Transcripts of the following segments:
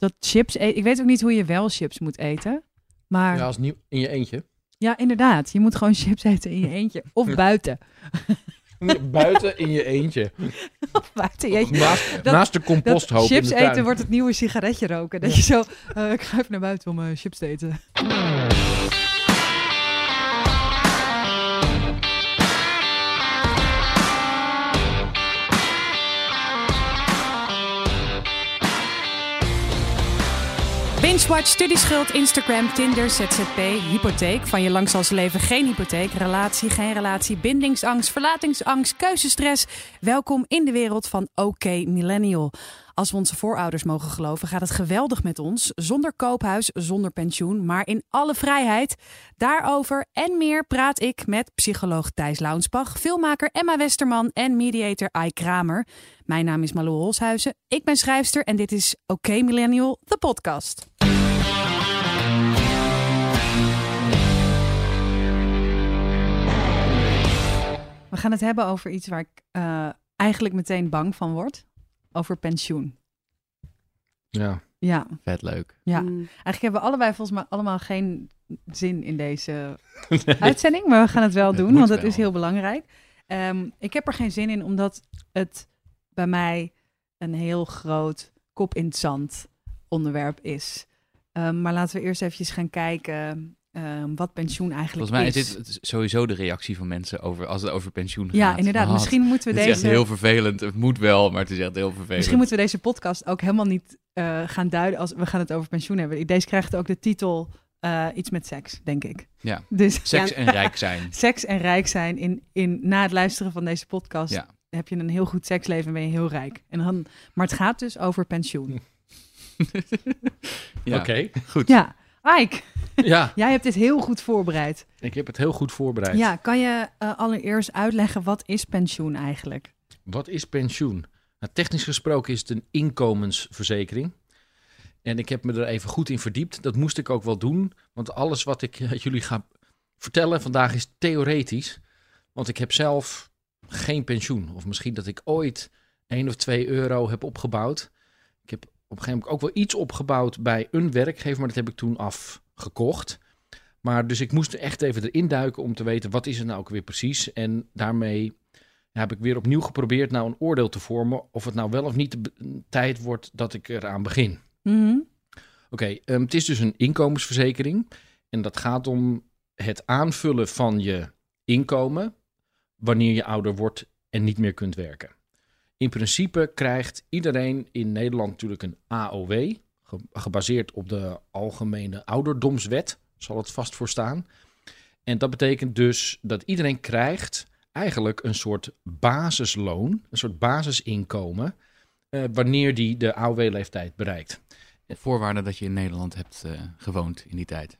dat chips eten. Ik weet ook niet hoe je wel chips moet eten. Maar Ja, ja, als nieuw in je eentje. inderdaad. Je moet gewoon chips eten in je eentje. Of buiten. Buiten in je eentje. Of buiten. Naast, Dat- naast de composthoop in chips de tuin. eten wordt het nieuwe sigaretje roken. Dat je zo, eh, ik ga even naar buiten om eh, chips te eten. Binge-watch, studieschuld, Instagram, Tinder, ZZP, hypotheek. Van je lang zal ze leven geen hypotheek. Relatie, geen relatie, bindingsangst, verlatingsangst, keuzestress. Welkom in de wereld van OK Millennial. Als we onze voorouders mogen geloven, gaat het geweldig met ons. Zonder koophuis, zonder pensioen, maar in alle vrijheid. Daarover en meer praat ik met psycholoog Thijs Launsbach, filmmaker Emma Westerman en mediator Ai Kramer. Mijn naam is Malou Holshuizen. Ik ben schrijfster en dit is OK Millennial, de podcast. We gaan het hebben over iets waar ik eh, eigenlijk meteen bang van word. Over pensioen. Ja. Ja, Vet leuk. ja. Mm. Eigenlijk hebben we allebei volgens mij allemaal geen zin in deze uitzending. Maar we gaan het wel Het doen, want het wel. is heel belangrijk. Ehm, ik heb er geen zin in, omdat het bij mij een heel groot kop in het zand onderwerp is. Ehm, maar laten we eerst eventjes gaan kijken ehm, wat pensioen eigenlijk Volgens mij is is. dit is sowieso de reactie van mensen over, als het over pensioen gaat. Ja, inderdaad. Wat? Misschien moeten we Het is echt deze... heel vervelend. Het moet wel, maar het is echt heel vervelend. Misschien moeten we deze podcast ook helemaal niet eh, gaan duiden als we gaan het over pensioen hebben. Deze krijgt ook de titel eh, iets met seks, denk ik. Ja. Dus Seks Ja. en rijk zijn. seks en rijk zijn in, in na het luisteren van deze podcast Ja. heb je een heel goed seksleven en ben je heel rijk. En dan, maar het gaat dus over pensioen. ja. Oké. Goed. Ja, Ike, Ja, jij hebt dit heel goed voorbereid. ik heb het heel goed voorbereid. Ja, kan je eh, allereerst uitleggen wat is pensioen eigenlijk? Wat is pensioen? Nou, technisch gesproken is het een inkomensverzekering. En ik heb me er even goed in verdiept. Dat moest ik ook wel doen. Want alles wat ik eh, jullie ga vertellen vandaag is theoretisch. Want ik heb zelf geen pensioen. Of misschien dat ik ooit 1 of 2 euro heb opgebouwd. Ik heb op een gegeven moment ook wel iets opgebouwd bij een werkgever. Maar dat heb ik toen afgekocht. Maar dus ik moest er echt even erin duiken om te weten wat is het nou ook weer precies. En daarmee heb ik weer opnieuw geprobeerd nou een oordeel te vormen of het nou wel of niet de tijd wordt dat ik eraan begin. Mhm. Oké, ehm, het is dus een inkomensverzekering en dat gaat om het aanvullen van je inkomen wanneer je ouder wordt en niet meer kunt werken. In principe krijgt iedereen in Nederland natuurlijk een AOW, gebaseerd op de Algemene Ouderdomswet, zal het vast voor staan. En dat betekent dus dat iedereen krijgt eigenlijk een soort basisloon, een soort basisinkomen, eh, wanneer die de AOW-leeftijd bereikt. Voorwaarde dat je in Nederland hebt eh, gewoond in die tijd.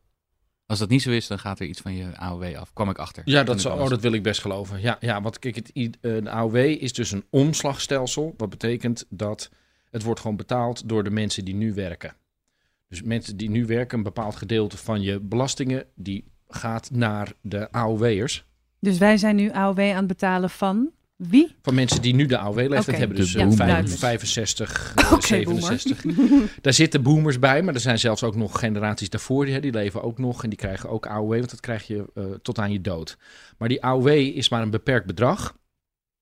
Als dat niet zo is, dan gaat er iets van je AOW af. Kwam ik achter. Ja, dat, alles- oh, dat wil ik best geloven. Ja, ja want kijk, het, de AOW is dus een omslagstelsel. Wat betekent dat het wordt gewoon betaald door de mensen die nu werken. Dus mensen die nu werken, een bepaald gedeelte van je belastingen, die gaat naar de AOW'ers. Dus wij zijn nu AOW aan het betalen van wie? Van mensen die nu de AOW-leeftijd Oké. hebben. De Dus Duidelijk. 65, eh, Oké, 67. Daar zitten boomers bij, maar er zijn zelfs ook nog generaties daarvoor. Die, hè, die leven ook nog en die krijgen ook AOW, want dat krijg je eh, tot aan je dood. Maar die AOW is maar een beperkt bedrag.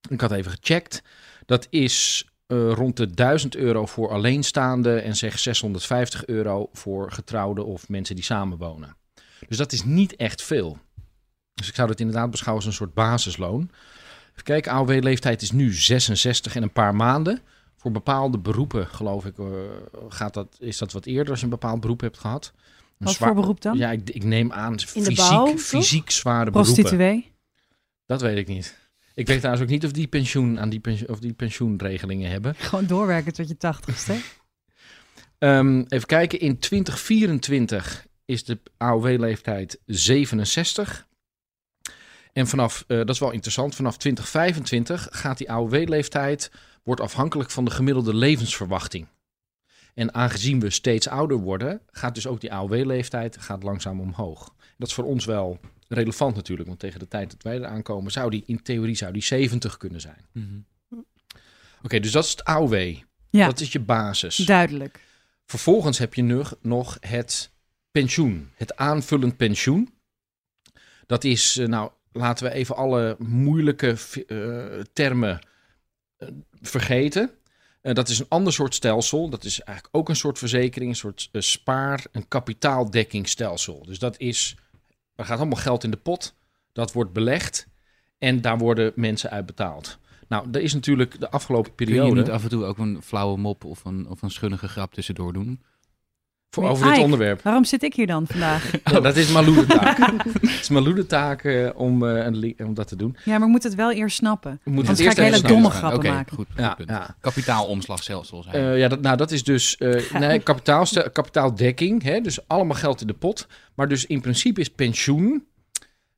Ik had even gecheckt. Dat is eh, rond de 1000 euro voor alleenstaanden en zeg 650 euro voor getrouwden of mensen die samenwonen. Dus dat is niet echt veel. Dus ik zou dat inderdaad beschouwen als een soort basisloon. Even kijken, AOW-leeftijd is nu 66 en een paar maanden. Voor bepaalde beroepen, geloof ik, eh, gaat dat, is dat wat eerder als je een bepaald beroep hebt gehad. Een Wat zwaar- voor beroep dan? Ja, ik, ik neem aan In fysiek, bouw, fysiek zware beroepen. Prostituee? Dat weet ik niet. Ik weet trouwens ook niet of die, pensioen, aan die, pensioen, of die pensioenregelingen hebben. Gewoon doorwerken tot je tachtigste. Ehm, even kijken, in 2024 is de AOW-leeftijd 67. En vanaf, eh, dat is wel interessant, vanaf 2025 gaat die AOW-leeftijd, wordt afhankelijk van de gemiddelde levensverwachting. En aangezien we steeds ouder worden, gaat dus ook die AOW-leeftijd gaat langzaam omhoog. Dat is voor ons wel relevant natuurlijk, want tegen de tijd dat wij eraan komen, zou die in theorie zou die 70 kunnen zijn. Mhm. Oké, dus dat is het AOW. Ja, Dat is je basis. duidelijk. Vervolgens heb je nog, nog het pensioen, het aanvullend pensioen. Dat is, eh, nou, laten we even alle moeilijke uh, termen uh, vergeten. Uh, dat is een ander soort stelsel. Dat is eigenlijk ook een soort verzekering, een soort spaar- en kapitaaldekkingsstelsel. Dus dat is, er gaat allemaal geld in de pot, dat wordt belegd en daar worden mensen uit betaald. Nou, er is natuurlijk de afgelopen periode... Kun je niet af en toe ook een flauwe mop of een, of een schunnige grap tussendoor doen? Voor, over dit onderwerp. Waarom zit ik hier dan vandaag? Oh, dat is Malou de taak. het is Malou de taak uh, om, uh, een, om dat te doen. Ja, maar we moeten het wel eerst snappen. We moeten Anders ga ik hele domme grappen Oké, maken. goed. Ja, punt. ja. Kapitaalomslagstelsel zijn. Uh, ja, dat, nou, dat is dus nee, kapitaalstel, kapitaaldekking. Hè, dus allemaal geld in de pot. Maar dus in principe is pensioen...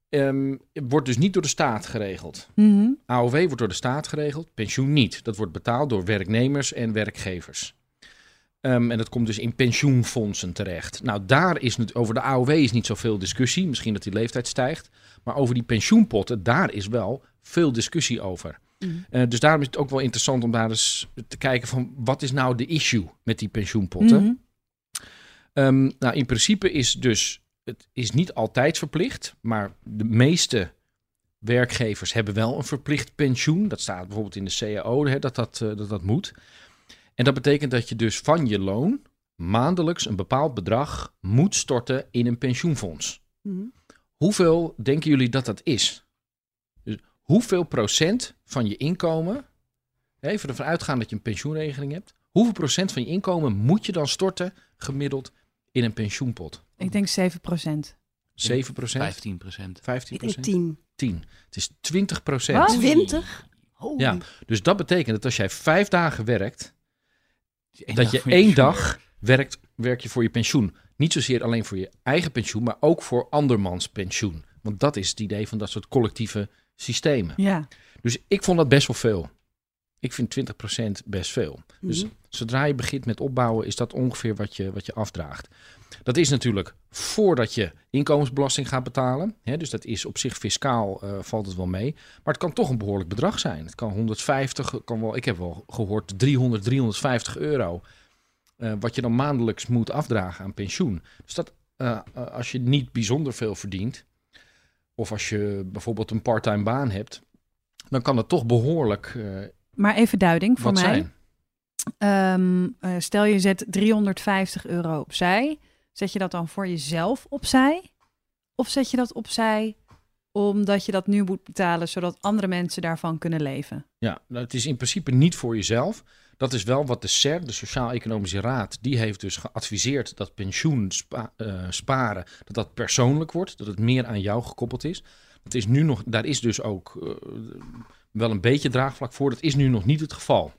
Um, wordt dus niet door de staat geregeld. Mm -hmm. AOW wordt door de staat geregeld, pensioen niet. Dat wordt betaald door werknemers en werkgevers. Um, en dat komt dus in pensioenfondsen terecht. Nou, daar is het, over de AOW is niet zoveel discussie. Misschien dat die leeftijd stijgt. Maar over die pensioenpotten, daar is wel veel discussie over. Mm. Uh, dus daarom is het ook wel interessant om daar eens te kijken van... wat is nou de issue met die pensioenpotten? Mm -hmm. um, nou, in principe is dus... het is niet altijd verplicht... maar de meeste werkgevers hebben wel een verplicht pensioen. Dat staat bijvoorbeeld in de CAO, hè, dat, dat, uh, dat dat moet... En dat betekent dat je dus van je loon maandelijks een bepaald bedrag moet storten in een pensioenfonds. Mhm. Mm -hmm. Hoeveel denken jullie dat dat is? Dus hoeveel procent van je inkomen, even ervan uitgaan dat je een pensioenregeling hebt, hoeveel procent van je inkomen moet je dan storten gemiddeld in een pensioenpot? Ik denk 7 procent. 7 procent? 15 procent. 15 procent? 10. 10. Het is 20 procent. Wat? 20? Ja, dus dat betekent dat als jij vijf dagen werkt, Eén dat je één dag werkt, werk je voor je pensioen. Niet zozeer alleen voor je eigen pensioen, maar ook voor andermans pensioen. Want dat is het idee van dat soort collectieve systemen. Ja. Dus ik vond dat best wel veel. Ik vind 20% best veel. Dus Mhm. zodra je begint met opbouwen, is dat ongeveer wat je, wat je afdraagt. Dat is natuurlijk voordat je inkomensbelasting gaat betalen. Hè, dus dat is op zich fiscaal uh, valt het wel mee. Maar het kan toch een behoorlijk bedrag zijn. Het kan 150, kan wel, ik heb wel gehoord 300, 350 euro. Uh, wat je dan maandelijks moet afdragen aan pensioen. Dus dat uh, als je niet bijzonder veel verdient. Of als je bijvoorbeeld een parttime baan hebt. Dan kan het toch behoorlijk. Maar even duiding voor wat mij. zijn. Um, uh, stel je zet 350 euro opzij. Zet je dat dan voor jezelf opzij? Of zet je dat opzij omdat je dat nu moet betalen, zodat andere mensen daarvan kunnen leven? Ja, nou, het is in principe niet voor jezelf. Dat is wel wat de SER, de Sociaal-Economische Raad, die heeft dus geadviseerd dat pensioen spa, uh, sparen, dat dat persoonlijk wordt, dat het meer aan jou gekoppeld is. Dat is nu nog, daar is dus ook uh, wel een beetje draagvlak voor. Dat is nu nog niet het geval.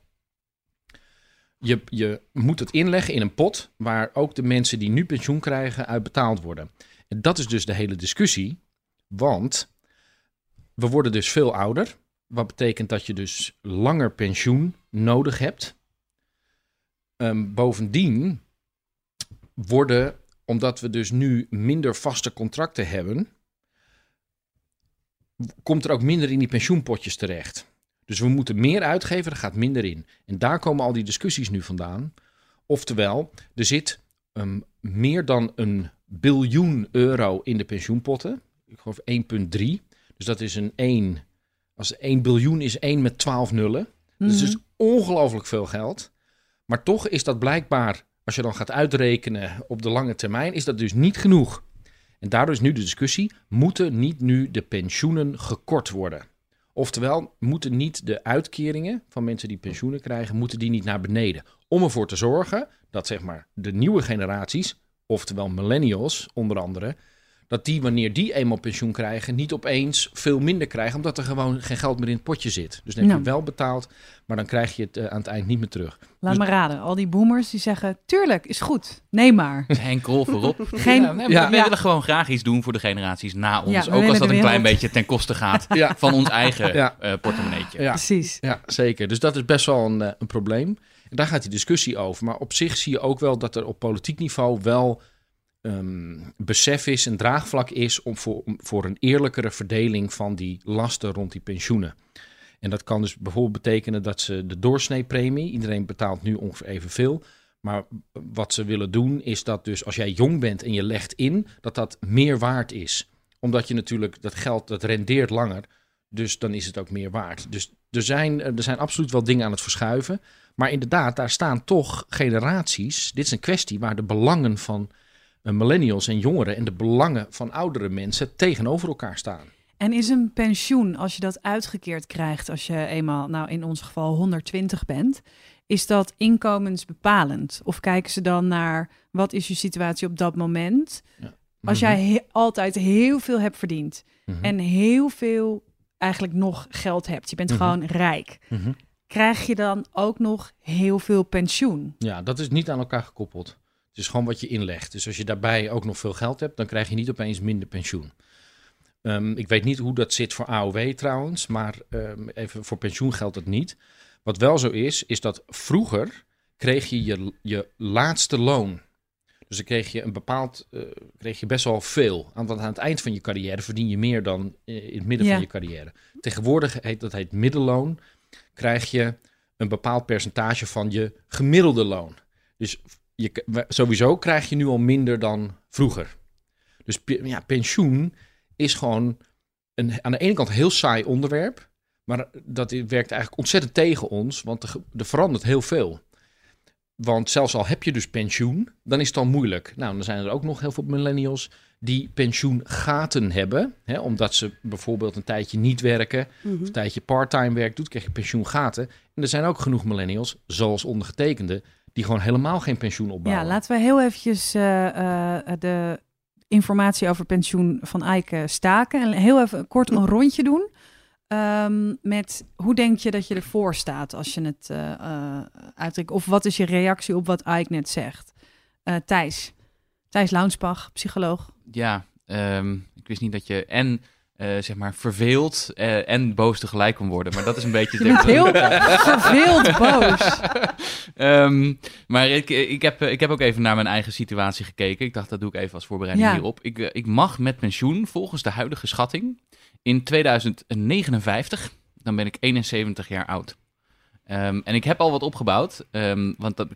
Je, je moet het inleggen in een pot waar ook de mensen die nu pensioen krijgen uit betaald worden. En dat is dus de hele discussie, want we worden dus veel ouder. Wat betekent dat je dus langer pensioen nodig hebt. Um, bovendien worden, omdat we dus nu minder vaste contracten hebben, komt er ook minder in die pensioenpotjes terecht. Dus we moeten meer uitgeven, er gaat minder in. En daar komen al die discussies nu vandaan. Oftewel, er zit um, meer dan een biljoen euro in de pensioenpotten. Ik geloof 1,3. Dus dat is een 1. Als 1 biljoen is 1 met 12 nullen. Mhm. Dus het is ongelooflijk veel geld. Maar toch is dat blijkbaar, als je dan gaat uitrekenen op de lange termijn, is dat dus niet genoeg. En daardoor is nu de discussie: moeten niet nu de pensioenen gekort worden? Oftewel, moeten niet de uitkeringen van mensen die pensioenen krijgen, moeten die niet naar beneden? Om ervoor te zorgen dat zeg maar de nieuwe generaties, oftewel millennials onder andere, dat die wanneer die eenmaal pensioen krijgen, niet opeens veel minder krijgen, omdat er gewoon geen geld meer in het potje zit. Dus dan heb Nou. je wel betaald, maar dan krijg je het uh, aan het eind niet meer terug. Laat Dus- me raden, al die boomers die zeggen, tuurlijk, is goed, neem maar. Henk voorop. Geen- ja, nee, Ja. We willen gewoon graag iets doen voor de generaties na ons. Ja, ook als dat een klein beetje ten koste gaat Ja. van ons eigen Ja. eh, portemonneetje. Ja, Precies. ja, zeker. Dus dat is best wel een, eh, een probleem. En daar gaat die discussie over. Maar op zich zie je ook wel dat er op politiek niveau wel ehm, besef is en draagvlak is om voor, om voor een eerlijkere verdeling van die lasten rond die pensioenen. En dat kan dus bijvoorbeeld betekenen dat ze de doorsneepremie, iedereen betaalt nu ongeveer evenveel, Maar wat ze willen doen is dat dus als jij jong bent en je legt in, dat dat meer waard is. Omdat je natuurlijk dat geld, dat rendeert langer. Dus dan is het ook meer waard. Dus er zijn, er zijn absoluut wel dingen aan het verschuiven. Maar inderdaad, daar staan toch generaties. Dit is een kwestie waar de belangen van eh, millennials en jongeren en de belangen van oudere mensen tegenover elkaar staan. En is een pensioen, als je dat uitgekeerd krijgt, als je eenmaal, nou in ons geval 120 bent, is dat inkomensbepalend? Of kijken ze dan naar wat is je situatie op dat moment? Ja. Als Mhm. jij he- altijd heel veel hebt verdiend Mhm. en heel veel eigenlijk nog geld hebt, je bent Mhm. gewoon rijk, krijg je dan ook nog heel veel pensioen? Ja, dat is niet aan elkaar gekoppeld. Het is gewoon wat je inlegt. Dus als je daarbij ook nog veel geld hebt, dan krijg je niet opeens minder pensioen. Ehm, ik weet niet hoe dat zit voor AOW trouwens, maar ehm, even voor pensioen geldt het niet. Wat wel zo is, is dat vroeger kreeg je je, je laatste loon. Dus dan kreeg je een bepaald, eh, kreeg je best wel veel. Want aan het eind van je carrière verdien je meer dan eh, in het midden Ja. van je carrière. Tegenwoordig heet dat heet middelloon. Krijg je een bepaald percentage van je gemiddelde loon. Dus je, sowieso krijg je nu al minder dan vroeger. Dus ja, pensioen is gewoon een, aan de ene kant een heel saai onderwerp. Maar dat werkt eigenlijk ontzettend tegen ons, want er, er verandert heel veel. Want zelfs al heb je dus pensioen, dan is het al moeilijk. Nou, dan zijn er ook nog heel veel millennials die pensioengaten hebben. Hè, omdat ze bijvoorbeeld een tijdje niet werken, of een tijdje parttime werk doet, krijg je pensioengaten. En er zijn ook genoeg millennials, zoals ondergetekende, die gewoon helemaal geen pensioen opbouwen. Ja, laten we heel eventjes eh, eh, de informatie over pensioen van Eike staken. En heel even kort een rondje doen. Ehm, met hoe denk je dat je ervoor staat als je het eh eh, uitdrukt? Of wat is je reactie op wat Eike net zegt? Eh, Thijs. Thijs Launsbach, psycholoog. Ja, ehm, ik wist niet dat je en eh, zeg maar verveeld eh, en boos tegelijk kon worden. Maar dat is een beetje... Je bent heel verveeld boos. Ehm, maar ik, ik, heb, ik heb ook even naar mijn eigen situatie gekeken. Ik dacht, dat doe ik even als voorbereiding Ja. hierop. Ik, eh, ik mag met pensioen, volgens de huidige schatting, in 2059, dan ben ik 71 jaar oud. Ehm, en ik heb al wat opgebouwd, ehm, want dat,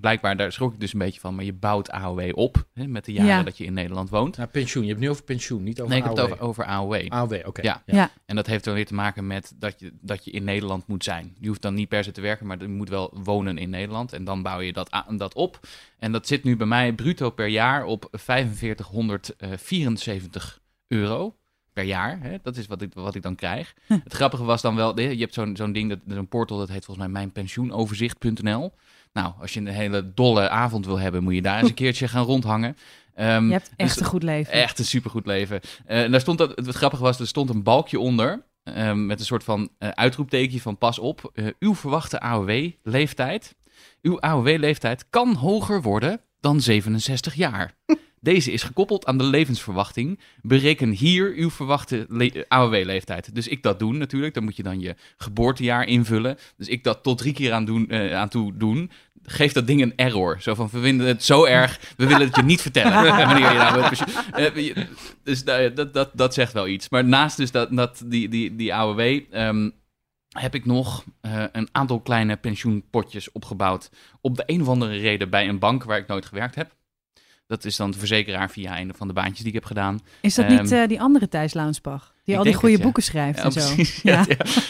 blijkbaar, daar schrok ik dus een beetje van, maar je bouwt AOW op hè, met de jaren Ja. dat je in Nederland woont. Nou, pensioen. Je hebt het nu over pensioen, niet over Nee, ik heb het AOW. over, over AOW. AOW, oké. Ja. Ja. En dat heeft dan weer te maken met dat je, dat je in Nederland moet zijn. Je hoeft dan niet per se te werken, maar je moet wel wonen in Nederland. En dan bouw je dat, dat op. En dat zit nu bij mij bruto per jaar op 4574 euro per jaar. Hè? Dat is wat ik, wat ik dan krijg. Het grappige was dan wel, je hebt zo'n zo'n ding, dat, zo'n portal, dat heet volgens mij mijnpensioenoverzicht.nl. Nou, als je een hele dolle avond wil hebben, moet je daar eens een keertje gaan rondhangen. Ehm, Je hebt echt dus- een goed leven. Echt een supergoed leven. Eh, en daar stond dat, het grappige was, er stond een balkje onder. ehm, met een soort van eh, uitroeptekentje van pas op. eh, uw verwachte AOW-leeftijd. Uw AOW-leeftijd kan hoger worden dan 67 jaar. Deze is gekoppeld aan de levensverwachting. Bereken hier uw verwachte le- AOW-leeftijd. Dus ik dat doen natuurlijk. Dan moet je dan je geboortejaar invullen. Dus ik dat tot drie keer aan, doen, eh, aan toe doen. Geeft dat ding een error. Zo van, we vinden het zo erg, we willen het je niet vertellen. wanneer je nou Eh, dus dat, dat, dat zegt wel iets. Maar naast dus dat, dat, die, die, die AOW... ehm, heb ik nog eh, een aantal kleine pensioenpotjes opgebouwd. Op de een of andere reden bij een bank waar ik nooit gewerkt heb. Dat is dan de verzekeraar via een van de baantjes die ik heb gedaan. Is dat Ehm, niet eh, die andere Thijs Launsbach? Die al die goede het, ja. boeken schrijft Ja, en zo. precies. Ja.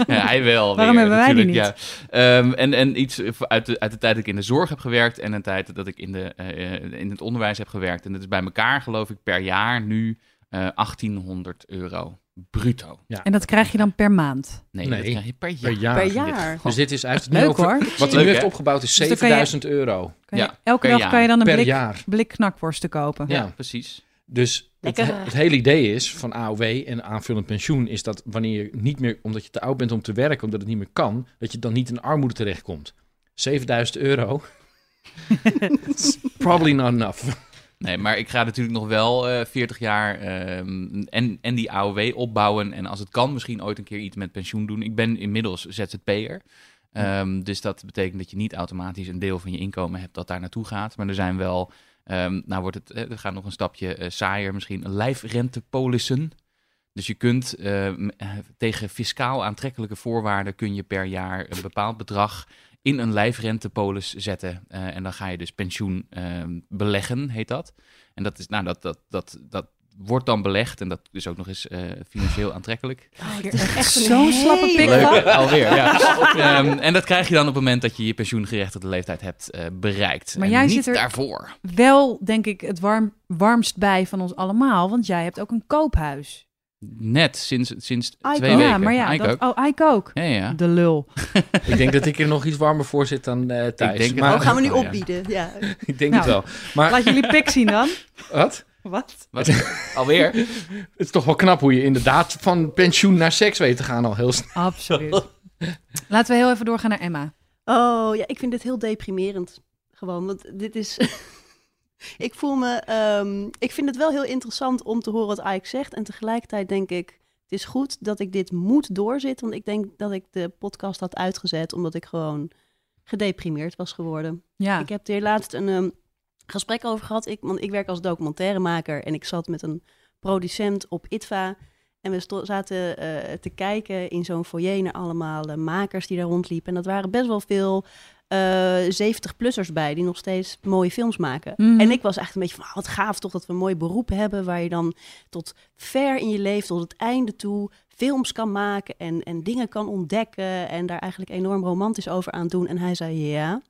Ja, hij wel. Waarom weer, hebben wij die Ja. Ehm, en, en iets uit de, uit de tijd dat ik in de zorg heb gewerkt en een tijd dat ik in, de, eh, in het onderwijs heb gewerkt. En dat is bij elkaar, geloof ik, per jaar nu eh 1800 euro bruto. En dat krijg je dan per maand. Nee, Nee, dat krijg je per jaar. Per jaar. Per. Dus dit is nu Leuk over- hoor. Wat hij nu heeft opgebouwd is Dus dan kan je- 7000 euro Kan je- Ja, elke dag jaar. kan je dan een per blik, jaar. blik knakworsten kopen. Ja, Ja. precies. Dus het, het hele idee is van AOW en aanvullend pensioen is dat wanneer je niet meer, omdat je te oud bent om te werken, omdat het niet meer kan, dat je dan niet in armoede terechtkomt. 7000 euro. It's probably not enough. Nee, maar ik ga natuurlijk nog wel eh 40 jaar ehm, en, en die AOW opbouwen. En als het kan, misschien ooit een keer iets met pensioen doen. Ik ben inmiddels ZZP'er. Ehm, dus dat betekent dat je niet automatisch een deel van je inkomen hebt dat daar naartoe gaat. Maar er zijn wel, ehm, nou wordt het, eh, er gaat nog een stapje eh, saaier misschien, lijfrentepolissen. Dus je kunt tegen fiscaal aantrekkelijke voorwaarden kun je per jaar een bepaald bedrag in een lijfrentepolis zetten. Eh, en dan ga je dus pensioen ehm, beleggen, heet dat. En dat is, nou, dat, dat, dat, dat wordt dan belegd en dat is ook nog eens eh, financieel aantrekkelijk. Oh, is echt zo'n slappe pik alweer, ja. Ehm, en dat krijg je dan op het moment dat je je pensioengerechtigde leeftijd hebt eh, bereikt. Maar En jij niet zit er- daarvoor. Wel, denk ik, het warm, warmst bij van ons allemaal. Want jij hebt ook een koophuis. Net sinds, sinds Ike twee ook. weken. Ja, maar ja, Ike dat, ook. oh, Ike ook. Ja, ja. De lul. Ik denk dat ik er nog iets warmer voor zit dan eh Thijs. Ik denk het maar, Oh, gaan we nu ja. opbieden? Ja. ik denk Nou. het wel. Maar Laat jullie pik zien dan. wat? Wat? Wat? Alweer? Het is toch wel knap hoe je inderdaad van pensioen naar seks weet te gaan al heel snel. Absoluut. Laten we heel even doorgaan naar Emma. Oh ja, ik vind dit heel deprimerend. Gewoon, want dit is. Ik voel me. ehm, ik vind het wel heel interessant om te horen wat Ike zegt. En tegelijkertijd denk ik. Het is goed dat ik dit moet doorzitten. Want ik denk dat ik de podcast had uitgezet. Omdat ik gewoon gedeprimeerd was geworden. Ja. Ik heb er laatst een ehm, gesprek over gehad. Ik, want ik werk als documentairemaker. En ik zat met een producent op ITVA. En we zaten eh, te kijken in zo'n foyer naar allemaal eh, makers die daar rondliepen. En dat waren best wel veel eh 70-plussers bij die nog steeds mooie films maken. Mhm. En ik was echt een beetje van, ah, wat gaaf toch dat we een mooi beroep hebben... waar je dan tot ver in je leven, tot het einde toe... films kan maken en, en dingen kan ontdekken... en daar eigenlijk enorm romantisch over aan doen. En hij zei, ja...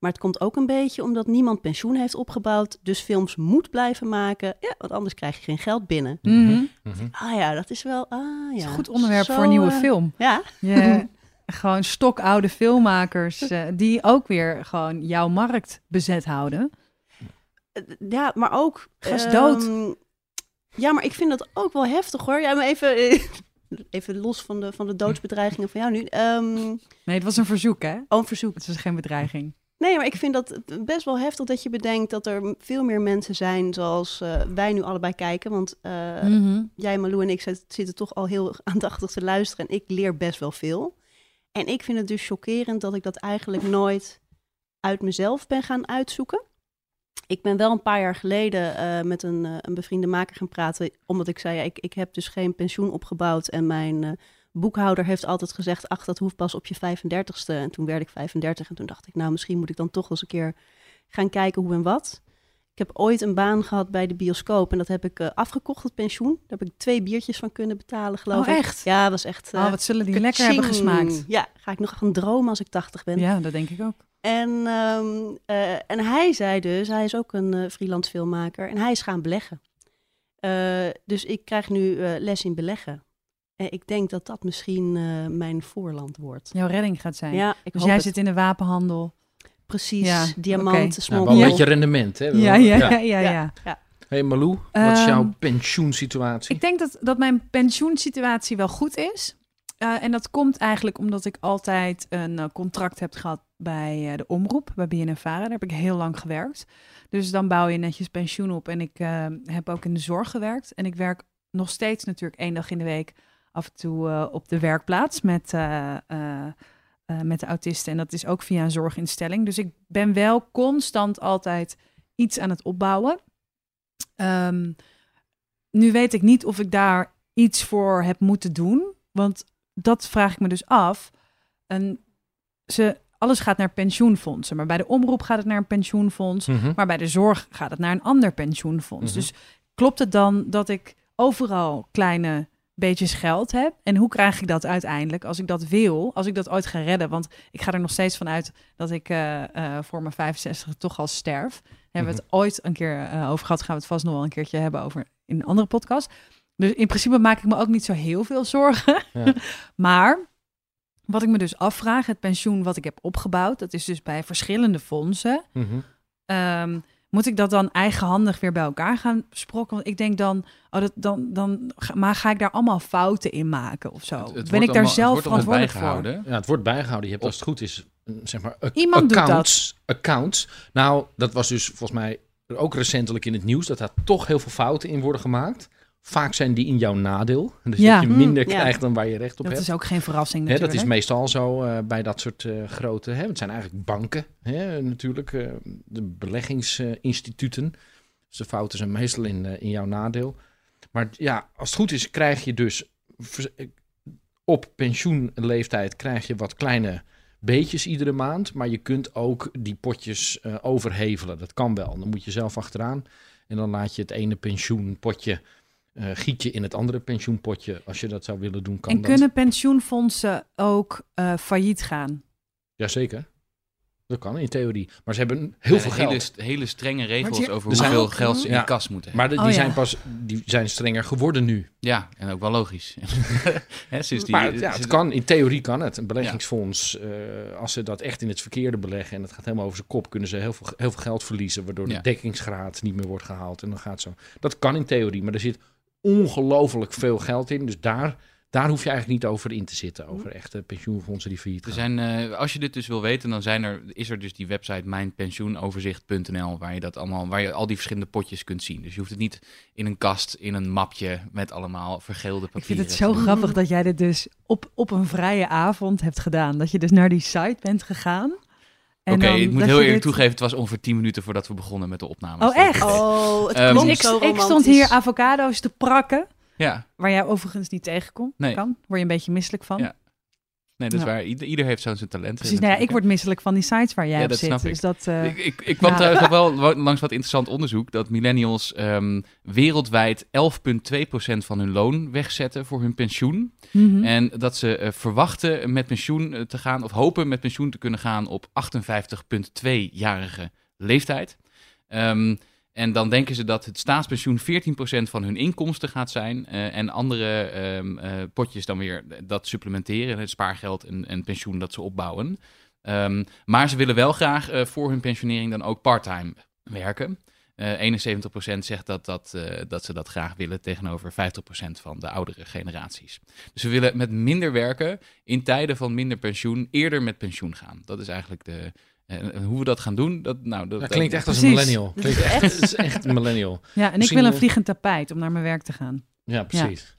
Maar het komt ook een beetje omdat niemand pensioen heeft opgebouwd. Dus films moet blijven maken. Ja, want anders krijg je geen geld binnen. Mhm. Ah ja, dat is wel. Ah Dat is ja. een goed onderwerp Zo, voor een nieuwe eh, film. Ja, gewoon stokoude filmmakers eh, die ook weer gewoon jouw markt bezet houden. eh, ja, maar ook. Gast dood. ehm, ja, maar ik vind dat ook wel heftig hoor. Ja, maar even, even los van de, van de doodsbedreigingen van jou nu. Ehm Nee, het was een verzoek, hè? oh, een verzoek. Het is geen bedreiging. Nee, maar ik vind dat best wel heftig dat je bedenkt dat er veel meer mensen zijn zoals eh, wij nu allebei kijken. Want Mhm. jij, Malou en ik zit- zitten toch al heel aandachtig te luisteren. En ik leer best wel veel. En ik vind het dus chockerend dat ik dat eigenlijk nooit uit mezelf ben gaan uitzoeken. Ik ben wel een paar jaar geleden eh, met een, eh, een bevriende maker gaan praten. Omdat ik zei, ik, ik heb dus geen pensioen opgebouwd. En mijn eh, boekhouder heeft altijd gezegd, ach, dat hoeft pas op je 35ste. En toen werd ik 35 en toen dacht ik, nou, misschien moet ik dan toch eens een keer gaan kijken hoe en wat. Ik heb ooit een baan gehad bij de bioscoop en dat heb ik eh, afgekocht, het pensioen. Daar heb ik twee biertjes van kunnen betalen, geloof Oh, ik. echt? Ja, was echt... eh, oh, wat zullen die lekker hebben gesmaakt. Ja, ga ik nog gaan dromen als ik 80 ben. Ja, dat denk ik ook. En, ehm, eh, en hij zei dus, hij is ook een eh, freelance filmmaker en hij is gaan beleggen. Eh, dus ik krijg nu eh, les in beleggen. En ik denk dat dat misschien eh, mijn voorland wordt. Jouw redding gaat zijn. Ja, ik dus jij het. zit in de wapenhandel. Precies Ja, diamanten, oké. Nou, smokkel. wel een beetje rendement, hè? Ja, ja, ja, Ja. ja. ja. Hey Malou, wat is Ehm, jouw pensioensituatie? Ik denk dat, dat mijn pensioensituatie wel goed is. Eh, en dat komt eigenlijk omdat ik altijd een eh, contract heb gehad bij eh, de omroep, bij BNNVARA. Daar heb ik heel lang gewerkt. Dus dan bouw je netjes pensioen op. En ik eh, heb ook in de zorg gewerkt. En ik werk nog steeds natuurlijk één dag in de week af en toe eh, op de werkplaats met, eh, met de autisten. En dat is ook via een zorginstelling. Dus ik ben wel constant altijd iets aan het opbouwen. Ehm, nu weet ik niet of ik daar iets voor heb moeten doen. Want dat vraag ik me dus af. En ze, alles gaat naar pensioenfondsen. Maar bij de omroep gaat het naar een pensioenfonds. Mhm. Maar bij de zorg gaat het naar een ander pensioenfonds. Mhm. Dus klopt het dan dat ik overal kleine beetjes geld heb? En hoe krijg ik dat uiteindelijk als ik dat wil? Als ik dat ooit ga redden? Want ik ga er nog steeds van uit dat ik eh, eh, voor mijn 65 toch al sterf. Daar hebben we het ooit een keer eh, over gehad. Gaan we het vast nog wel een keertje hebben over in een andere podcast. Dus in principe maak ik me ook niet zo heel veel zorgen. Ja. maar wat ik me dus afvraag, het pensioen wat ik heb opgebouwd, dat is dus bij verschillende fondsen. Mhm. Ehm, moet ik dat dan eigenhandig weer bij elkaar gaan sprokken? Want ik denk dan, oh, dat, dan, dan ga, maar ga ik daar allemaal fouten in maken of zo? Het- het ben ik daar allemaal- het zelf verantwoordelijk voor? bijgehouden. Ja, het wordt bijgehouden. Je hebt als het goed is, zeg maar, Iemand doet accounts, accounts. Nou, dat was dus volgens mij ook recentelijk in het nieuws, dat daar toch heel veel fouten in worden gemaakt. Vaak zijn die in jouw nadeel. Dus Ja. dat je minder Mm, ja. krijgt dan waar je recht op Dat hebt. is ook geen verrassing Hè, dat is meestal zo eh, bij dat soort eh, grote. Hè, het zijn eigenlijk banken, hè, natuurlijk. eh, de beleggingsinstituten. dus de fouten zijn meestal in, in jouw nadeel. Maar ja, als het goed is, krijg je dus op pensioenleeftijd krijg je wat kleine beetjes iedere maand. Maar je kunt ook die potjes overhevelen. Dat kan wel. Dan moet je zelf achteraan. En dan laat je het ene pensioenpotje. Eh giet je in het andere pensioenpotje. Als je dat zou willen doen, kan En dat. kunnen pensioenfondsen ook eh, failliet gaan? Jazeker. Dat kan in theorie. Maar ze hebben heel veel geld. Hele, hele strenge regels je- over Er hoeveel ook- geld ze in Ja. de kas moeten Maar hebben. de- die, Oh, ja. zijn pas, die zijn strenger geworden nu. Ja, en ook wel logisch. Hè, sinds die, maar ja, het kan, in theorie kan het. Een beleggingsfonds, eh, als ze dat echt in het verkeerde beleggen en het gaat helemaal over zijn kop, kunnen ze heel veel, heel veel geld verliezen, waardoor Ja. de dekkingsgraad niet meer wordt gehaald. En dan gaat zo. Dat kan in theorie, maar er zit ongelooflijk veel geld in. Dus daar, daar hoef je eigenlijk niet over in te zitten, over echte pensioenfondsen die failliet Er gaan. zijn, eh, als je dit dus wil weten, dan zijn er, is er dus die website mijnpensioenoverzicht.nl waar je dat allemaal, waar je al die verschillende potjes kunt zien. Dus je hoeft het niet in een kast, in een mapje met allemaal vergeelde papieren. Ik vind het zo doen. grappig dat jij dit dus op, op een vrije avond hebt gedaan. Dat je dus naar die site bent gegaan. Oké, ik moet heel eerlijk dit- toegeven, het was ongeveer 10 minuten voordat we begonnen met de opname. Oh, echt? Oh, het Dus klonk ik, zo ik stond hier avocado's te prakken. Ja, Waar jij overigens niet tegenkomt. Nee. Kan. Word je een beetje misselijk van. Ja. Nee, dat is Ja. waar. Ieder, ieder heeft zo zijn talent. Precies, nou ja, ik word misselijk van die sites waar jij Ja, op zit. snap ik. Dus dat, eh, Ik, ik, ik kwam trouwens wel langs wat interessant onderzoek dat millennials ehm, wereldwijd 11,2% van hun loon wegzetten voor hun pensioen. mhm. En dat ze eh, verwachten met pensioen eh, te gaan, of hopen met pensioen te kunnen gaan op 58,2-jarige leeftijd. Ehm, en dan denken ze dat het staatspensioen 14% van hun inkomsten gaat zijn. eh, en andere ehm, eh, potjes dan weer dat supplementeren. Het spaargeld en, en pensioen dat ze opbouwen. Ehm, maar ze willen wel graag eh, voor hun pensionering dan ook parttime werken. Eh 71% zegt dat, dat, dat ze dat graag willen tegenover 50% van de oudere generaties. Dus we willen met minder werken in tijden van minder pensioen eerder met pensioen gaan. Dat is eigenlijk de. En hoe we dat gaan doen, dat, nou, dat, Dat klinkt echt als een millennial. Klinkt echt, het is echt een millennial. ja, en ik wil een vliegend tapijt om naar mijn werk te gaan. Ja, precies.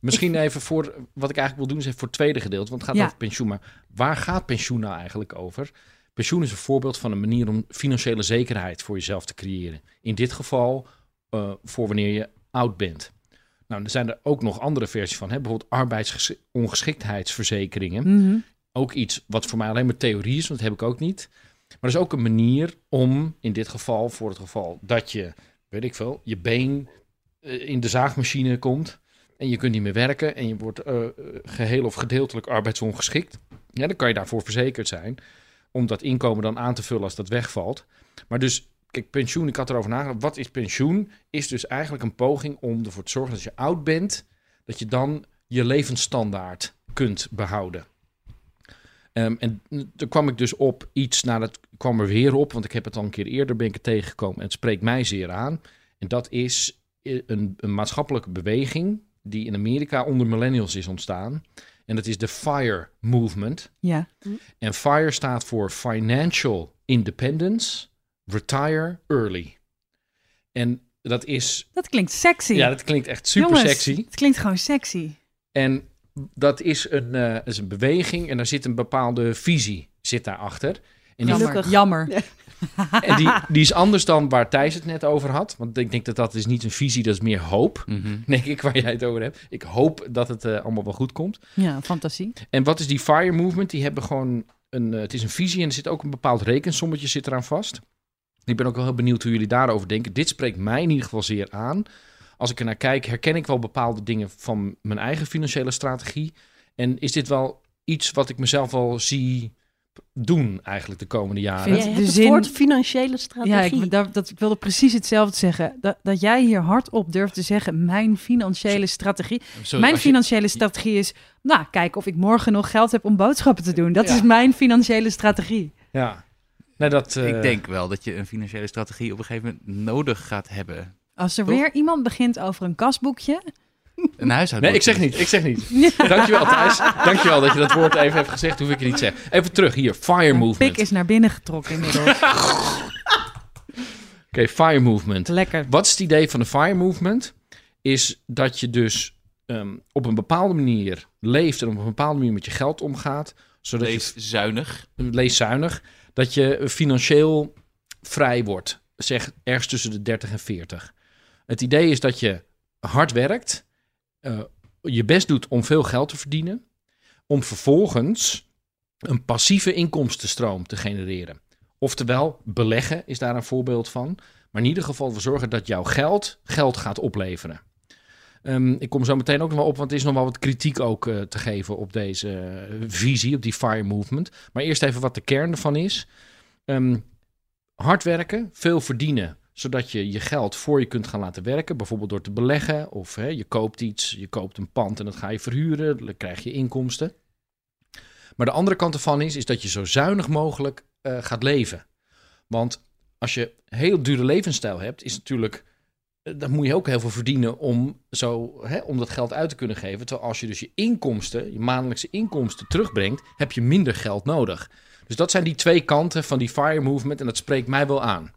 Misschien even voor, wat ik eigenlijk wil doen, is even voor het tweede gedeelte, want het gaat Ja. over pensioen. Maar waar gaat pensioen nou eigenlijk over? Pensioen is een voorbeeld van een manier om financiële zekerheid voor jezelf te creëren. In dit geval eh, voor wanneer je oud bent. Nou, er zijn er ook nog andere versies van. Hè? Bijvoorbeeld arbeidsongeschiktheidsverzekeringen. Mhm. Ook iets wat voor mij alleen maar theorie is, want dat heb ik ook niet. Maar er is ook een manier om, in dit geval, voor het geval dat je, weet ik veel, je been eh, in de zaagmachine komt en je kunt niet meer werken en je wordt eh, geheel of gedeeltelijk arbeidsongeschikt. Ja, dan kan je daarvoor verzekerd zijn om dat inkomen dan aan te vullen als dat wegvalt. Maar dus, kijk, pensioen, ik had erover nagedacht. Wat is pensioen? Is dus eigenlijk een poging om ervoor te zorgen dat als je oud bent, dat je dan je levensstandaard kunt behouden. Ehm, en toen kwam ik dus op iets, nou dat kwam er weer op, want ik heb het al een keer eerder ben ik het tegengekomen en het spreekt mij zeer aan. En dat is eh, een, een maatschappelijke beweging die in Amerika onder millennials is ontstaan. En dat is de FIRE movement. Ja. En FIRE staat voor Financial Independence, Retire Early. En dat is, Dat klinkt sexy. ja, dat klinkt echt super Jongens, sexy. Het klinkt gewoon sexy. En dat is een, eh, is een beweging en daar zit een bepaalde visie zit daarachter. En die, Jammer. Gelukkig. Jammer. Ja. en die, die is anders dan waar Thijs het net over had. Want ik denk dat dat is niet een visie, dat is meer hoop. Mhm. Denk ik, waar jij het over hebt. Ik hoop dat het eh, allemaal wel goed komt. Ja, fantasie. En wat is die FIRE movement? Die hebben gewoon een, eh, het is een visie en er zit ook een bepaald rekensommetje zit eraan vast. Ik ben ook wel heel benieuwd hoe jullie daarover denken. Dit spreekt mij in ieder geval zeer aan. Als ik er naar kijk, herken ik wel bepaalde dingen van mijn eigen financiële strategie. En is dit wel iets wat ik mezelf wel zie doen eigenlijk de komende jaren? Vind Jij de hebt het zin- woord financiële strategie. Ja, ik, dat, dat, ik wilde precies hetzelfde zeggen. Dat, dat jij hier hardop durft te zeggen, mijn financiële strategie. Sorry, mijn je- financiële strategie is, nou, kijken of ik morgen nog geld heb om boodschappen te doen. Dat Ja. is mijn financiële strategie. Ja. Nee, dat, eh, Ik denk wel dat je een financiële strategie op een gegeven moment nodig gaat hebben. Als er Toch? weer iemand begint over een kasboekje. Een huishoudboekje. Nee, ik zeg niet. Ik zeg niet. Dankjewel, Thijs. Dankjewel dat je dat woord even hebt gezegd. Hoef ik je niet te zeggen. Even terug hier. FIRE Mijn movement. pik is naar binnen getrokken inmiddels. Oké, FIRE movement. Lekker. Wat is het idee van de FIRE movement? Is dat je dus ehm, op een bepaalde manier leeft en op een bepaalde manier met je geld omgaat. Zodat Leef zuinig. je, leeszuinig, dat je financieel vrij wordt. Zeg ergens tussen de 30 en 40. Het idee is dat je hard werkt, eh, je best doet om veel geld te verdienen, om vervolgens een passieve inkomstenstroom te genereren. Oftewel, beleggen is daar een voorbeeld van. Maar in ieder geval ervoor zorgen dat jouw geld geld gaat opleveren. Ehm, ik kom zo meteen ook nog wel op, want er is nog wel wat kritiek ook eh, te geven op deze eh, visie, op die FIRE movement. Maar eerst even wat de kern ervan is. Ehm, hard werken, veel verdienen, zodat je je geld voor je kunt gaan laten werken. Bijvoorbeeld door te beleggen of hè, je koopt iets, je koopt een pand en dat ga je verhuren, dan krijg je inkomsten. Maar de andere kant ervan is, is dat je zo zuinig mogelijk eh, gaat leven. Want als je heel dure levensstijl hebt, is natuurlijk eh, dan moet je ook heel veel verdienen om, zo, hè, om dat geld uit te kunnen geven. Terwijl als je dus je inkomsten, je maandelijkse inkomsten terugbrengt, heb je minder geld nodig. Dus dat zijn die twee kanten van die FIRE movement en dat spreekt mij wel aan.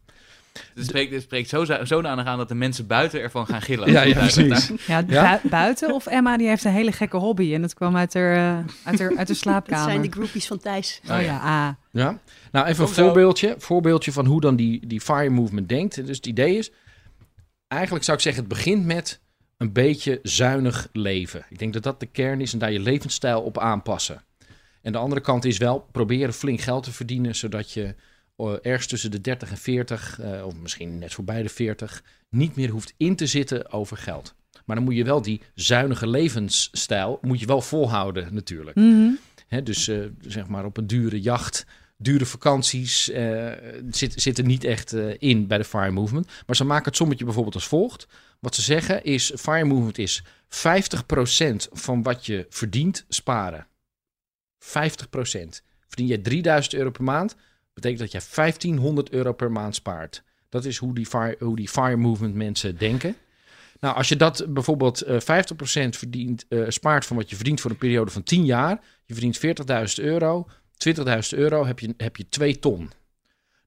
Het spreekt, het spreekt zo, zodanig aan dat de mensen buiten ervan gaan gillen. Ja, ja, precies. Ja, Ja? bui- buiten of Emma die heeft een hele gekke hobby en dat kwam uit haar, eh, uit haar, uit haar Dat slaapkamer. zijn de groupies van Thijs. Oh ja, ah. Ja, nou even een zo. voorbeeldje, voorbeeldje van hoe dan die, die FIRE movement denkt. Dus het idee is, eigenlijk zou ik zeggen, het begint met een beetje zuinig leven. Ik denk dat dat de kern is en daar je levensstijl op aanpassen. En de andere kant is wel proberen flink geld te verdienen, zodat je ergens tussen de 30 en 40, eh, of misschien net voorbij de 40, niet meer hoeft in te zitten over geld. Maar dan moet je wel die zuinige levensstijl, moet je wel volhouden natuurlijk. Mhm. Dus eh, zeg maar op een dure jacht, dure vakanties eh zit, zit er niet echt eh, in bij de Fire Movement. Maar ze maken het sommetje bijvoorbeeld als volgt. Wat ze zeggen is, Fire Movement is 50% van wat je verdient sparen. 50%. Verdien je 3000 euro per maand, betekent dat je 1500 euro per maand spaart. Dat is hoe die Fire, hoe die fire Movement mensen denken. Nou, als je dat bijvoorbeeld eh 50% verdient, eh, spaart van wat je verdient voor een periode van 10 jaar, je verdient 40.000 euro, 20.000 euro heb je, heb je 2 ton.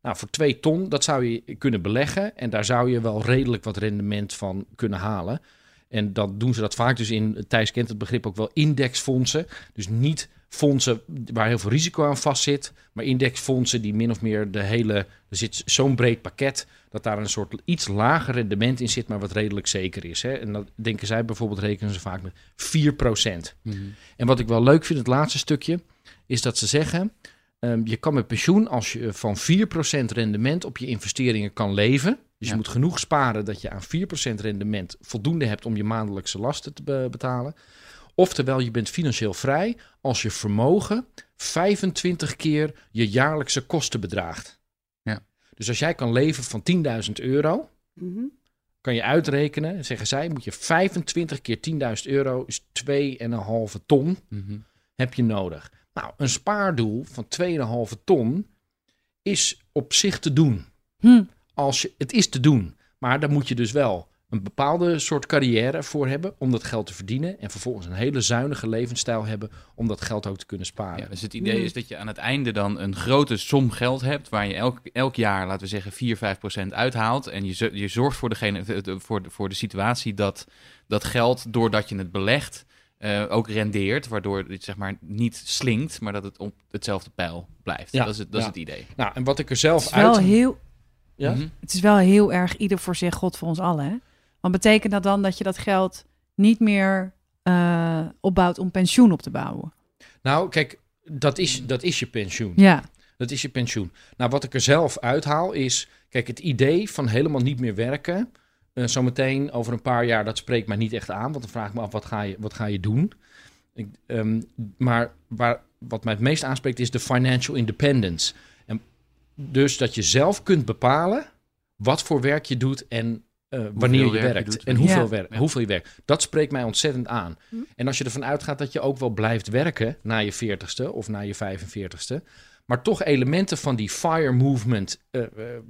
Nou, voor 2 ton, dat zou je kunnen beleggen en daar zou je wel redelijk wat rendement van kunnen halen. En dan doen ze dat vaak dus in, Thijs kent het begrip ook wel, indexfondsen. Dus niet fondsen waar heel veel risico aan vastzit, maar indexfondsen die min of meer de hele, er zit zo'n breed pakket dat daar een soort iets lager rendement in zit, maar wat redelijk zeker is. Hè? En dat denken zij bijvoorbeeld, rekenen ze vaak met 4%. Mhm. En wat ik wel leuk vind, het laatste stukje, is dat ze zeggen: ehm, je kan met pensioen, als je van 4% rendement op je investeringen kan leven. Dus Ja. je moet genoeg sparen dat je aan 4% rendement voldoende hebt om je maandelijkse lasten te be- betalen. Oftewel, je bent financieel vrij als je vermogen 25 keer je jaarlijkse kosten bedraagt. Ja. Dus als jij kan leven van 10.000 euro, Mhm. kan je uitrekenen, zeggen zij, moet je 25 keer 10.000 euro, is 2,5 ton Mhm. heb je nodig. Nou, een spaardoel van 2,5 ton is op zich te doen. Hm. Als je, het is te doen, maar dan moet je dus wel een bepaalde soort carrière voor hebben om dat geld te verdienen. En vervolgens een hele zuinige levensstijl hebben om dat geld ook te kunnen sparen. Ja, dus het idee is dat je aan het einde dan een grote som geld hebt, waar je elk, elk jaar, laten we zeggen, 4, 5 procent uithaalt. En je, je zorgt voor, degene, de- de- voor, de, voor de situatie dat dat geld, doordat je het belegt, eh, ook rendeert. Waardoor het zeg maar niet slinkt, maar dat het op hetzelfde pijl blijft. Ja, dat is het, dat ja. is het idee. Nou, en wat ik er Het zelf is wel uit... heel, Ja? Mhm. het is wel heel erg ieder voor zich, God voor ons allen. Hè? Want betekent dat dan dat je dat geld niet meer eh, opbouwt om pensioen op te bouwen? Nou, kijk, dat is, dat is je pensioen. Ja. Dat is je pensioen. Nou, wat ik er zelf uithaal is... Kijk, het idee van helemaal niet meer werken... eh, zometeen over een paar jaar, dat spreekt mij niet echt aan. Want dan vraag ik me af, wat ga je, wat ga je doen? Ik, ehm, maar waar, wat mij het meest aanspreekt is de financial independence. En dus dat je zelf kunt bepalen wat voor werk je doet en eh, wanneer je werk je werkt. en hoeveel, Ja. werk, Ja. hoeveel je werkt. Dat spreekt mij ontzettend aan. Hm. En als je ervan uitgaat dat je ook wel blijft werken na je 40ste of na je 45ste, maar toch elementen van die fire movement eh,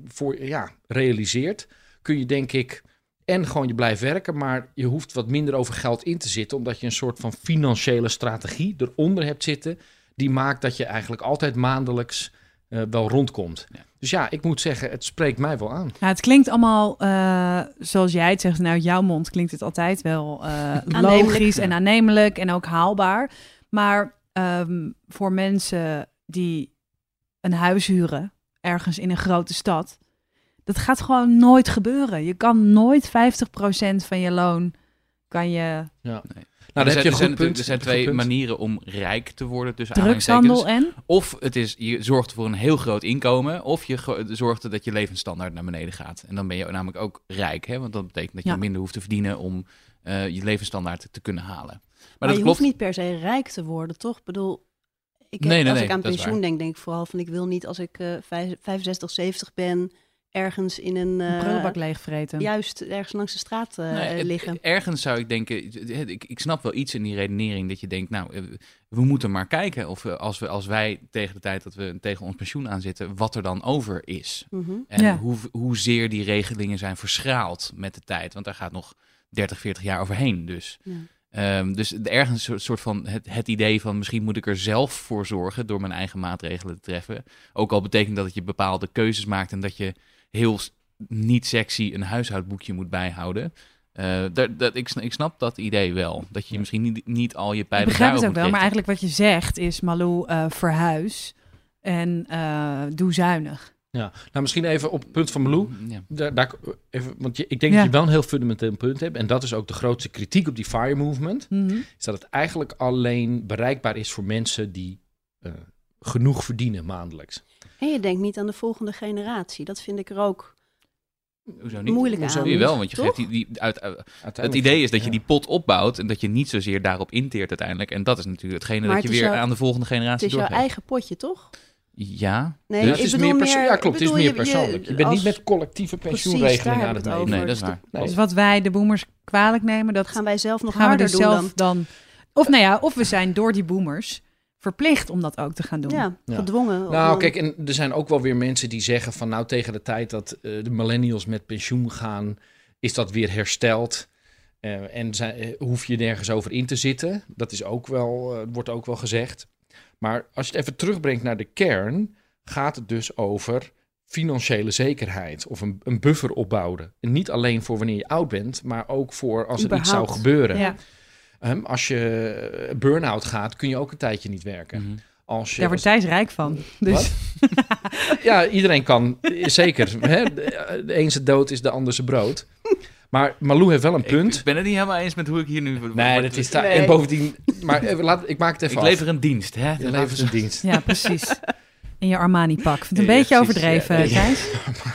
voor, ja, realiseert, kun je denk ik en gewoon je blijft werken, maar je hoeft wat minder over geld in te zitten, omdat je een soort van financiële strategie eronder hebt zitten, die maakt dat je eigenlijk altijd maandelijks eh, wel rondkomt. Ja. Dus ja, ik moet zeggen, het spreekt mij wel aan. Ja, het klinkt allemaal eh, zoals jij het zegt. Nou, jouw mond klinkt het altijd wel eh, logisch Ja. en aannemelijk en ook haalbaar. Maar ehm, voor mensen die een huis huren ergens in een grote stad, dat gaat gewoon nooit gebeuren. Je kan nooit 50% van je loon kan je Ja. Nou, er dan zijn, heb je er een zijn, goed punt. er zijn twee punt. manieren om rijk te worden. Dus drugshandel en? Of het is, je zorgt voor een heel groot inkomen. Of je zorgt dat je levensstandaard naar beneden gaat. En dan ben je namelijk ook rijk. Hè? Want dat betekent dat je Ja. minder hoeft te verdienen om eh, je levensstandaard te kunnen halen. Maar, Maar, dat je klopt. hoeft niet per se rijk te worden, toch? Ik bedoel, ik heb, Nee, nee, als nee, ik aan pensioen denk, denk ik vooral van... ik wil niet als ik eh, vijf- 65, 70 ben... ergens in een... Een eh, prullenbak leegvreten. juist ergens langs de straat eh, het- liggen. Ergens zou ik denken, ik, ik snap wel iets in die redenering dat je denkt, nou, eh, we moeten maar kijken of we, als, we, als wij tegen de tijd dat we tegen ons pensioen aanzitten, wat er dan over is. Mhm. En Ja. hoe, hoezeer die regelingen zijn verschraald met de tijd. Want daar gaat nog 30, 40 jaar overheen. Dus, Ja. Ehm, dus ergens een soort- soort van het, het idee van misschien moet ik er zelf voor zorgen door mijn eigen maatregelen te treffen. Ook al betekent dat dat je bepaalde keuzes maakt en dat je heel niet sexy een huishoudboekje moet bijhouden. Eh, dat, dat, ik, sn- ik snap dat idee wel. Dat je misschien niet, niet al je Ik pijlen begrijp het ook wel, maar eigenlijk wat je zegt is, Malou, eh, verhuis en eh, doe zuinig. Ja. Nou, misschien even op het punt van Malou. Ja. Daar, daar, even, want je, ik denk Ja. dat je wel een heel fundamenteel punt hebt. En dat is ook de grootste kritiek op die FIRE movement. Mhm. Is dat het eigenlijk alleen bereikbaar is voor mensen die eh, genoeg verdienen maandelijks. En je denkt niet aan de volgende generatie. Dat vind ik er ook Hoezo niet? moeilijk Hoezo aan. Je wel, want je toch? geeft die, die uit, uit- het idee is dat je die pot opbouwt en dat je niet zozeer daarop inteert uiteindelijk. En dat is natuurlijk hetgene Maar dat het je weer aan de volgende Het generatie is jouw doorgeeft. eigen potje, toch? Ja, Nee, Dus het is meer ja, klopt. Het is meer je- je- persoonlijk. Je bent niet met collectieve pensioenregelingen aan het het meedoen. nee, dat is over. waar. Nee. Dus wat wij de boomers kwalijk nemen, dat gaan wij zelf nog gaan we harder dus doen zelf dan. dan... Of nou ja, of we zijn door die boomers verplicht om dat ook te gaan doen. Ja, Ja. gedwongen. Nou, om- kijk, en er zijn ook wel weer mensen die zeggen van nou tegen de tijd dat eh, de millennials met pensioen gaan, is dat weer hersteld. Eh, en zijn, eh, hoef je nergens over in te zitten. Dat is ook wel, eh, wordt ook wel gezegd. Maar als je het even terugbrengt naar de kern, gaat het dus over financiële zekerheid of een, een buffer opbouwen. En niet alleen voor wanneer je oud bent, maar ook voor als er iets zou gebeuren. Ja. Ehm, als je eh, burn-out gaat, kun je ook een tijdje niet werken. Mhm. Als je, Daar wordt Thijs rijk van. Dus? Ja, iedereen kan. eh, Zeker. Hè? De de een zijn dood is de ander zijn brood. Maar Malou heeft wel een punt. ik ben het niet helemaal eens met hoe ik hier nu... nee, dat is daar. Nee. En bovendien. Maar even, laat, ik maak het even Ik af. lever een dienst, hè? Je levert een dienst. ja, precies. In je Armani-pak. Vind het een Ja, beetje precies. overdreven, Ja, ja. Thijs. Armani-pak.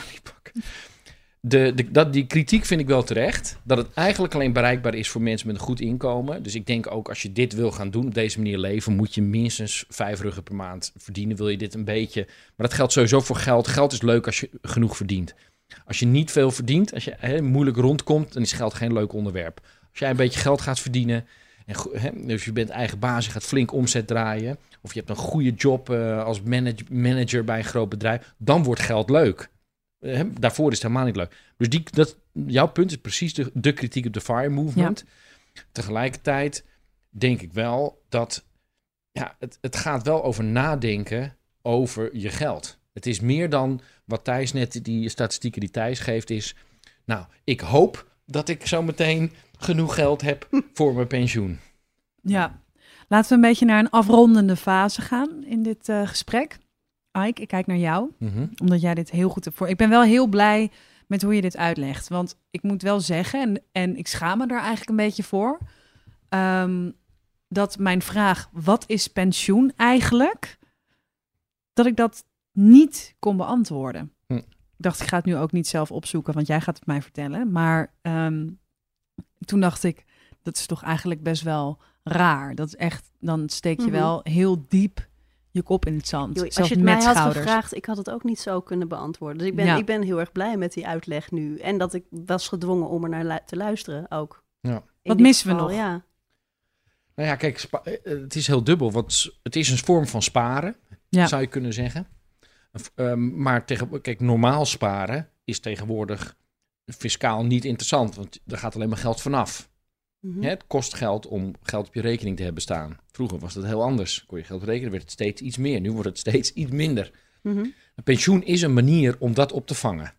De, dat, die kritiek vind ik wel terecht. Dat het eigenlijk alleen bereikbaar is voor mensen met een goed inkomen. Dus ik denk ook als je dit wil gaan doen, op deze manier leven, moet je minstens vijf ruggen per maand verdienen. Wil je dit een beetje. Maar dat geldt sowieso voor geld. Geld is leuk als je genoeg verdient. Als je niet veel verdient, als je moeilijk rondkomt, dan is geld geen leuk onderwerp. Als jij een beetje geld gaat verdienen, en, dus je bent eigen baas, je gaat flink omzet draaien, of je hebt een goede job eh, als manage- manager bij een groot bedrijf, dan wordt geld leuk. Eh, daarvoor is het helemaal niet leuk. Dus die, dat, jouw punt is precies de, de kritiek op de FIRE movement. Tegelijkertijd denk ik wel dat ja, het, het gaat wel over nadenken over je geld. Het is meer dan wat Thijs net, die statistieken die Thijs geeft, is... Nou, ik hoop dat ik zo meteen genoeg geld heb voor mijn pensioen. Ja. Laten we een beetje naar een afrondende fase gaan in dit eh, gesprek. Ike, ik kijk naar jou, Mhm. omdat jij dit heel goed hebt voor. Ik ben wel heel blij met hoe je dit uitlegt. Want ik moet wel zeggen, en, en ik schaam me daar eigenlijk een beetje voor, ehm, dat mijn vraag, wat is pensioen eigenlijk, dat ik dat niet kon beantwoorden. Hm. Ik dacht, ik ga het nu ook niet zelf opzoeken, want jij gaat het mij vertellen. Maar ehm, toen dacht ik, dat is toch eigenlijk best wel raar. Dat is echt, dan steek je Mhm. wel heel diep je kop in het zand. Joh, als je het met mij had schouders. gevraagd, ik had het ook niet zo kunnen beantwoorden. Dus ik ben, Ja. ik ben heel erg blij met die uitleg nu. En dat ik was gedwongen om er naar lu- te luisteren ook. Ja. Wat missen we nog? Ja. Nou ja, kijk, spa- eh, het is heel dubbel. Want het is een vorm van sparen, Ja. zou je kunnen zeggen. Ehm, maar tegen, kijk, normaal sparen is tegenwoordig fiscaal niet interessant. Want er gaat alleen maar geld vanaf. Mhm. Het kost geld om geld op je rekening te hebben staan. Vroeger was dat heel anders. Kon je geld rekenen, werd het steeds iets meer. Nu wordt het steeds iets minder. Mhm. Een pensioen is een manier om dat op te vangen.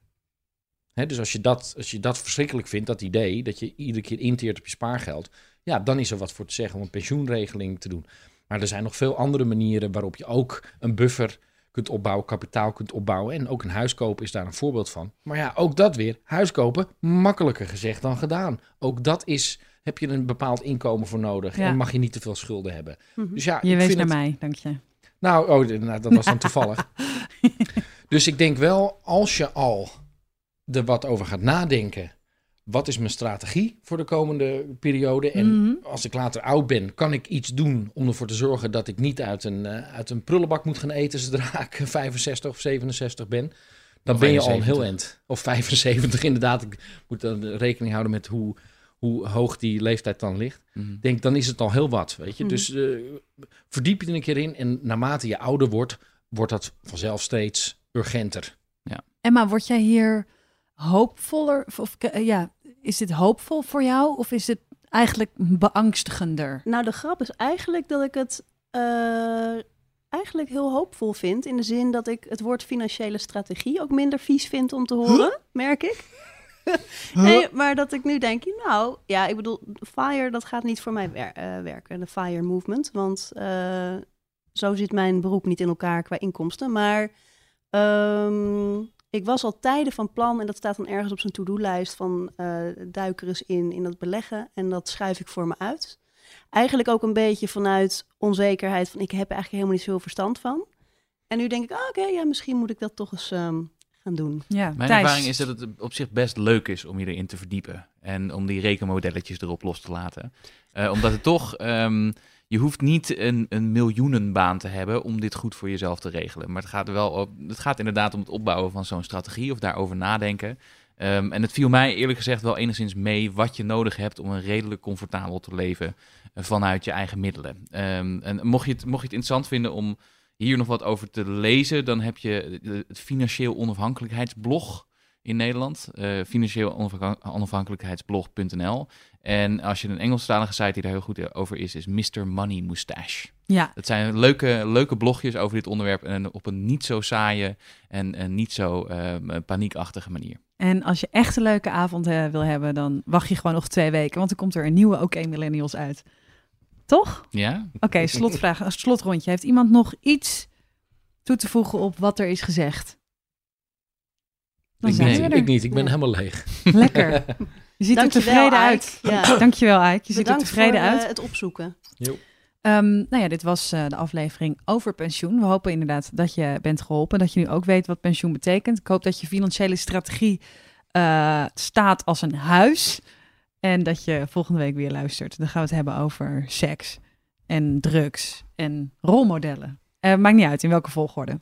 Hè, dus als je, dat, als je dat verschrikkelijk vindt, dat idee, dat je iedere keer inteert op je spaargeld, ja, dan is er wat voor te zeggen om een pensioenregeling te doen. Maar er zijn nog veel andere manieren waarop je ook een buffer kunt opbouwen, kapitaal kunt opbouwen. En ook een huis kopen is daar een voorbeeld van. Maar ja, ook dat weer, huis kopen, makkelijker gezegd dan gedaan. Ook dat is, heb je een bepaald inkomen voor nodig. Ja. En mag je niet te veel schulden hebben. Mhm. Dus ja, Je wees vind naar het- mij, dank je. nou, oh, nou, dat was dan toevallig. dus ik denk wel, als je al er wat over gaat nadenken. Wat is mijn strategie voor de komende periode? En Mhm. als ik later oud ben, kan ik iets doen om ervoor te zorgen dat ik niet uit een, eh, uit een prullenbak moet gaan eten zodra ik 65 of 67 ben. Dan Of ben je al een 71. heel eind. Of 75 inderdaad. Ik moet dan rekening houden met hoe, hoe hoog die leeftijd dan ligt Mhm. denk, dan is het al heel wat, weet je. Mhm. Dus eh, verdiep je er een keer in en naarmate je ouder wordt, wordt dat vanzelf steeds urgenter. Emma, word jij hier hoopvoller? Of, of, ja, is dit hoopvol voor jou of is het eigenlijk beangstigender? Nou, de grap is eigenlijk dat ik het eh, eigenlijk heel hoopvol vind. In de zin dat ik het woord financiële strategie ook minder vies vind om te horen, merk ik. nee, maar dat ik nu denk, nou ja, ik bedoel, FIRE, dat gaat niet voor mij wer- eh, werken, de FIRE movement. Want eh, zo zit mijn beroep niet in elkaar qua inkomsten. Maar ehm, ik was al tijden van plan, en dat staat dan ergens op zijn to-do-lijst, van eh duik er eens in, in dat beleggen. En dat schrijf ik voor me uit. Eigenlijk ook een beetje vanuit onzekerheid van, ik heb er eigenlijk helemaal niet zoveel verstand van. En nu denk ik, ah, oké, ja, misschien moet ik dat toch eens ehm, gaan doen. Ja, Mijn Thijs. ervaring is dat het op zich best leuk is om je erin te verdiepen. En om die rekenmodelletjes erop los te laten. Eh, omdat het toch, ehm, je hoeft niet een, een miljoenenbaan te hebben om dit goed voor jezelf te regelen. Maar het gaat, er wel op, het gaat inderdaad om het opbouwen van zo'n strategie of daarover nadenken. Ehm, en het viel mij eerlijk gezegd wel enigszins mee wat je nodig hebt om een redelijk comfortabel te leven eh, vanuit je eigen middelen. Ehm, en mocht je, het, mocht je het interessant vinden om hier nog wat over te lezen, dan heb je het Financieel Onafhankelijkheidsblog in Nederland. eh financieel onafhan- onafhankelijkheidsblog.nl. En als je een Engelstalige site die daar heel goed over is, is Mr. Money Moustache. Ja, Het zijn leuke, leuke blogjes over dit onderwerp en op een niet zo saaie en, en niet zo ehm, paniekachtige manier. en als je echt een leuke avond eh, wil hebben, dan wacht je gewoon nog twee weken, want er komt er een nieuwe OK Millennials uit. Toch? Ja? Oké, slotvraag, een slotrondje. Heeft iemand nog iets toe te voegen op wat er is gezegd? Dan Ik, er. ik niet, ik ben helemaal leeg. Lekker. Je ziet er tevreden Ike. uit. Ja. Dankjewel, Ike. Je ziet er tevreden voor eh, uit. het opzoeken. Ehm, nou ja, dit was eh, de aflevering over pensioen. We hopen inderdaad dat je bent geholpen, dat je nu ook weet wat pensioen betekent. Ik hoop dat je financiële strategie eh, staat als een huis. En dat je volgende week weer luistert. Dan gaan we het hebben over seks en drugs en rolmodellen. Eh, maakt niet uit in welke volgorde.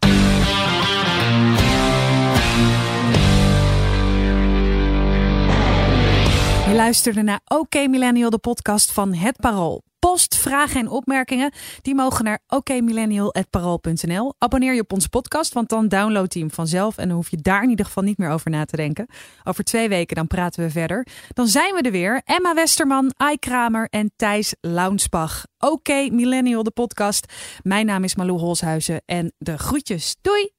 Je luisterde naar OK Millennial, de podcast van Het Parool. Vragen en opmerkingen, die mogen naar okmillennial.parool.nl. Abonneer je op onze podcast, want dan download je hem vanzelf... en dan hoef je daar in ieder geval niet meer over na te denken. Over twee weken dan praten we verder. Dan zijn we er weer. Emma Westerman, Ai Kramer en Thijs Launsbach. OK Millennial, de podcast. Mijn naam is Malou Holshuizen en de groetjes. Doei!